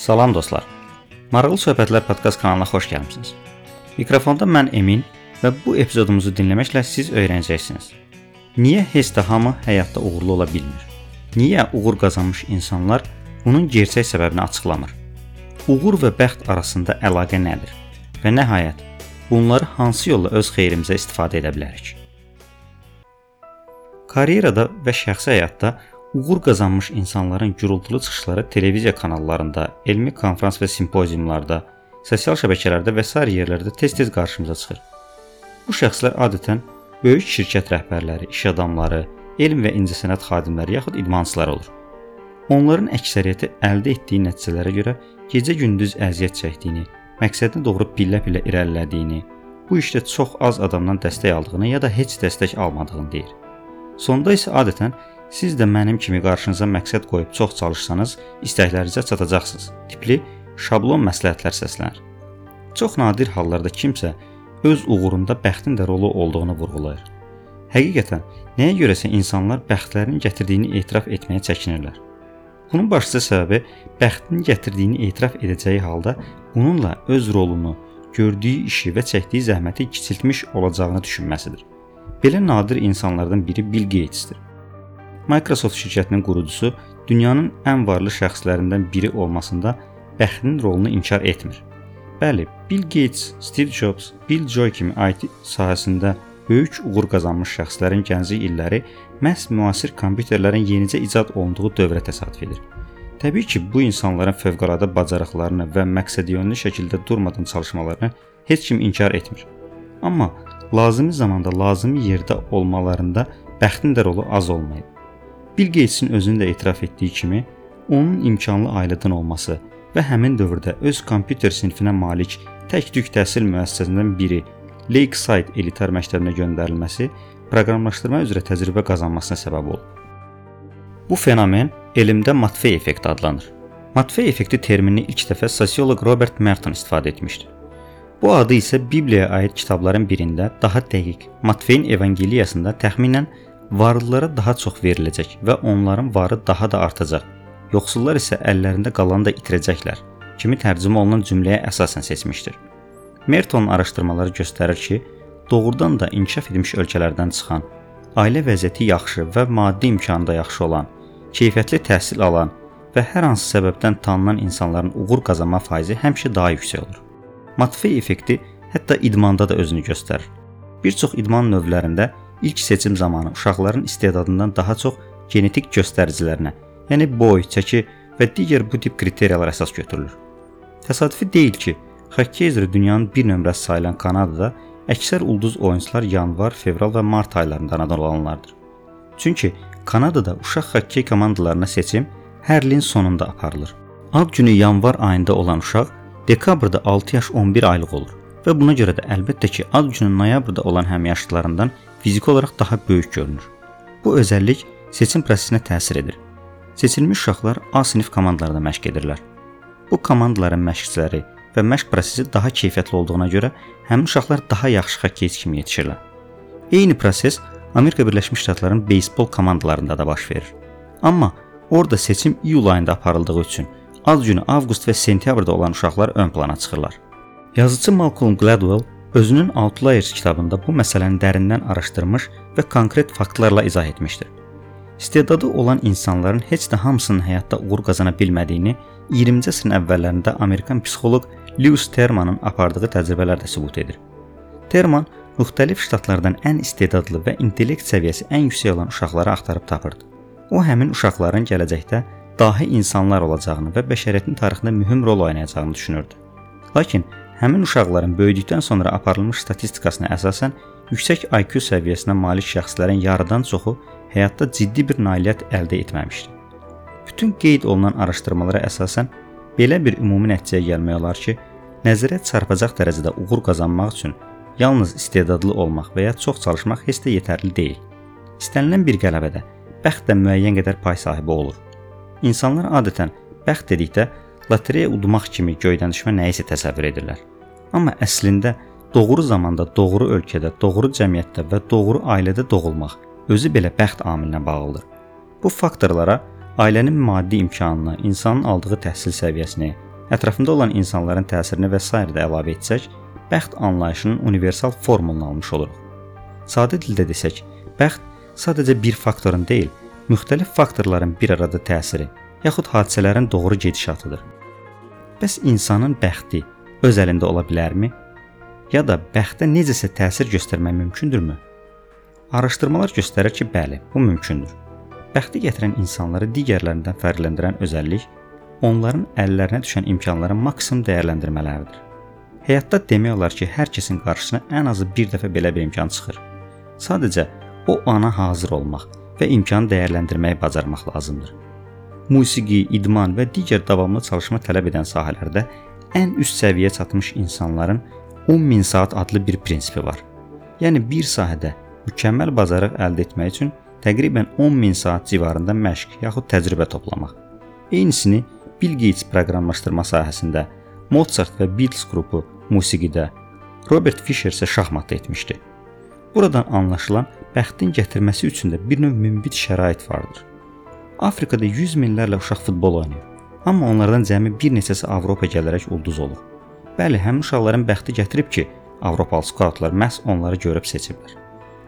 Salam dostlar. Maraqlı söhbətlər podkast kanalına xoş gəlmisiniz. Mikrofonda mən Emin və bu epizodumuzu dinləməklə siz öyrənəcəksiniz. Niyə heç də hamı həyatda uğurlu ola bilmir? Niyə uğur qazanmış insanlar bunun gerçək səbəbini açıqlamır? Uğur və bəxt arasında əlaqə nədir? Və nəhayət bunları hansı yolla öz xeyrimizə istifadə edə bilərik? Karyerada və şəxsi həyatda uğur qazanmış insanların gürultulu çıxışları televiziya kanallarında, elmi konfrans və simpoziumlarda, sosial şəbəkələrdə və sair yerlərdə tez-tez qarşımıza çıxır. Bu şəxslər adətən böyük şirkət rəhbərləri, iş adamları, elm və incəsənət xadimləri yaxud idmançılar olur. Onların əksəriyyəti əldə etdiyi nəticələrə görə gecə-gündüz əziyyət çəkdiyini, məqsədinə doğru pillə-pillə irəlilədiyini, bu işdə çox az adamdan dəstək aldığını ya da heç dəstək almadığını deyir. Sonda isə adətən siz də mənim kimi qarşınıza məqsəd qoyub çox çalışsanız, istəklərinizə çatacaqsınız. Tipli şablon məsləhətlər səslənir. Çox nadir hallarda kimsə öz uğurunda bəxtin də rolu olduğunu vurğulayır. Həqiqətən, nəyə görəsə insanlar bəxtlərinin gətirdiyini etiraf etməyə çəkinirlər. Bunun başlıca səbəbi bəxtin gətirdiyini etiraf edəcəyi halda bununla öz rolunu, gördüyü işi və çəkdiyi zəhməti kiçiltmiş olacağını düşünməsidir. Belə nadir insanlardan biri Bill Gatesdir. Microsoft şirkətinin qurucusu dünyanın ən varlı şəxslərindən biri olmasında bəxtinin rolunu inkar etmir. Bəli, Bill Gates, Steve Jobs, Bill Joy kimi IT sahəsində böyük uğur qazanmış şəxslərin gənclik illəri məhz müasir kompüterlərin yenicə icad olunduğu dövrə təsadüf edir. Təbii ki, bu insanların fövqəladə bacarıqlarını və məqsədyönlü şəkildə durmadan çalışmalarını heç kim inkar etmir. Amma lazımi zamanda lazımi yerdə olmalarında bəxtin də rolu az olmayıb. Bill Gatesin özünün də etiraf etdiyi kimi, onun imkanlı ailədən olması və həmin dövrdə öz kompüter sinfinə malik tək-tük təhsil müəssisəsindən biri Lakeside elitar məktəbinə göndərilməsi proqramlaşdırma üzrə təcrübə qazanmasına səbəb olub. Bu fenomen elmdə Matfey effekti adlanır. Matfey effekti terminini ilk dəfə sosioloq Robert Merton istifadə etmişdir. Bu adı isə Bibliyaya aid kitabların birində daha dəqiq, Matfeyin evangeliyasında təxminən varlılara daha çox veriləcək və onların varı daha da artacaq. Yoxsullar isə əllərində qalanı da itirəcəklər kimi tərcümə olunan cümləyə əsasən seçmişdir. Merton araşdırmaları göstərir ki, doğrudan da inkişaf etmiş ölkələrdən çıxan, ailə vəziyyəti yaxşı və maddi imkanı da yaxşı olan, keyfiyyətli təhsil alan və hər hansı səbəbdən tanınan insanların uğur qazanma faizi həmişə daha yüksək olur. Matfey effekti hətta idmanda da özünü göstərir. Bir çox idman növlərində ilk seçim zamanı uşaqların istedadından daha çox genetik göstəricilərinə, yəni boy, çəki və digər bu tip kriteriyalar əsas götürülür. Təsadüfi deyil ki, xokkey üzrə dünyanın bir nömrəsi sayılan Kanadada əksər ulduz oyunçular yanvar, fevral və mart aylarında anadan olanlardır. Çünki Kanadada uşaq xokkey komandalarına seçim hər ilin sonunda aparılır. Ad günü yanvar ayında olan uşaq dekabrda 6 yaş 11 aylıq olur və buna görə də əlbəttə ki, ad günü noyabrda olan həmyaşlılarından fiziki olaraq daha böyük görünür. Bu özəllik seçim prosesinə təsir edir. Seçilmiş uşaqlar A sinif komandalarında məşq edirlər. Bu komandaların məşqçiləri və məşq prosesi daha keyfiyyətli olduğuna görə həmin uşaqlar daha yaxşı xokkeyçi kimi yetişirlər. Eyni proses Amerika Birləşmiş Ştatlarının beysbol komandalarında da baş verir. Amma orada seçim iyul ayında aparıldığı üçün ad günü avqust və sentyabrda olan uşaqlar ön plana çıxırlar. Yazıçı Malcolm Gladwell özünün Outliers kitabında bu məsələni dərindən araşdırmış və konkret faktlarla izah etmişdir. İstedadı olan insanların heç də hamısının həyatda uğur qazana bilmədiyini 20-ci əsrin əvvəllərində Amerikan psixoloq Lewis Termanın apardığı təcrübələr də sübut edir. Terman müxtəlif ştatlardan ən istedadlı və intellekt səviyyəsi ən yüksək olan uşaqları axtarıb tapırdı. O həmin uşaqların gələcəkdə dahi insanlar olacağını və bəşəriyyətin tarixində mühüm rol oynayacağını düşünürdü. Lakin həmin uşaqların böyüdükdən sonra aparılmış statistikasına əsasən yüksək IQ səviyyəsinə malik şəxslərin yarıdan çoxu həyatda ciddi bir nailiyyət əldə etməmişdi. Bütün qeyd olunan araşdırmalara əsasən belə bir ümumi nəticəyə gəlmək olar ki, nəzərə çarpacaq dərəcədə uğur qazanmaq üçün yalnız istedadlı olmaq və ya çox çalışmaq heç də yetərli deyil. İstənilən bir qələbədə bəxt də müəyyən qədər pay sahibi olur. İnsanlar adətən bəxt dedikdə lotereya udmaq kimi göydən düşmə nəyisə təsəvvür edirlər. Amma əslində doğru zamanda, doğru ölkədə, doğru cəmiyyətdə və doğru ailədə doğulmaq özü belə bəxt amilinə bağlıdır. Bu faktorlara ailənin maddi imkanını, insanın aldığı təhsil səviyyəsini, ətrafında olan insanların təsirini və s. də əlavə etsək, bəxt anlayışının universal formulunu almış oluruq. Sadə dildə desək, bəxt sadəcə bir faktorun deyil, müxtəlif faktorların bir arada təsiri, yaxud hadisələrin doğru gedişatıdır. Bəs insanın bəxti öz əlində ola bilərmi? Ya da bəxtə necəsə təsir göstərmək mümkündürmü? Araşdırmalar göstərir ki, bəli, bu mümkündür. Bəxti gətirən insanları digərlərindən fərqləndirən özəllik onların əllərinə düşən imkanları maksimum dəyərləndirmələridir. Həyatda demək olar ki, hər kəsin qarşısına ən azı bir dəfə belə bir imkan çıxır. Sadəcə o ana hazır olmaq və imkanı dəyərləndirməyi bacarmaq lazımdır. Musiqi, idman və digər davamlı çalışma tələb edən sahələrdə ən üst səviyyəyə çatmış insanların 10 min saat adlı bir prinsipi var. Yəni bir sahədə mükəmməl bacarıq əldə etmək üçün təqribən 10 min saat civarında məşq yaxud təcrübə toplamaq. Eynisini Bill Gates proqramlaşdırma sahəsində, Mozart və Beatles qrupu musiqidə, Robert Fischer isə şahmatda etmişdi. Buradan anlaşılan bəxtin gətirməsi üçün də bir növ münbit şərait vardır. Afrikada 100 minlərlə uşaq futbol oynayır, amma onlardan cəmi bir neçəsi Avropa gələrək ulduz olur. Bəli, həmin uşaqların bəxti gətirib ki, Avropalı skautlar məhz onları görüb seçiblər.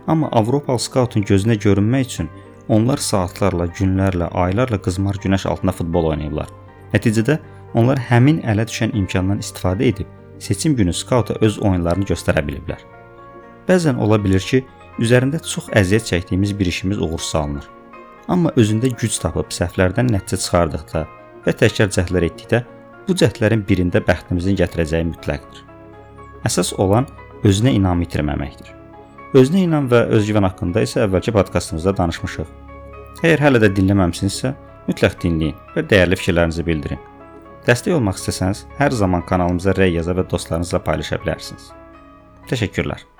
Amma Avropalı skautun gözünə görünmək üçün onlar saatlarla, günlərlə, aylarla qızmar günəş altında futbol oynayıblar. Nəticədə onlar həmin ələ düşən imkandan istifadə edib seçim günü skauta öz oyunlarını göstərə biliblər. Bəzən ola bilər ki, üzərində çox əziyyət çəkdiyimiz bir işimiz uğursuz alınır. Amma özündə güc tapıb səhvlərdən nəticə çıxardıqda və təkrar cəhdlər etdikdə bu cəhdlərin birində bəxtimizin gətirəcəyi mütləqdir. Əsas olan özünə inam itirməməkdir. Özünə inam və özgüvən haqqında isə əvvəlki podkastımızda danışmışıq. Əgər hələ də dinləməmisinizsə, mütləq dinləyin və dəyərli fikirlərinizi bildirin. Dəstək olmaq istəsəniz, hər zaman kanalımıza rəy yaza və dostlarınızla paylaşa bilərsiniz. Təşəkkürlər.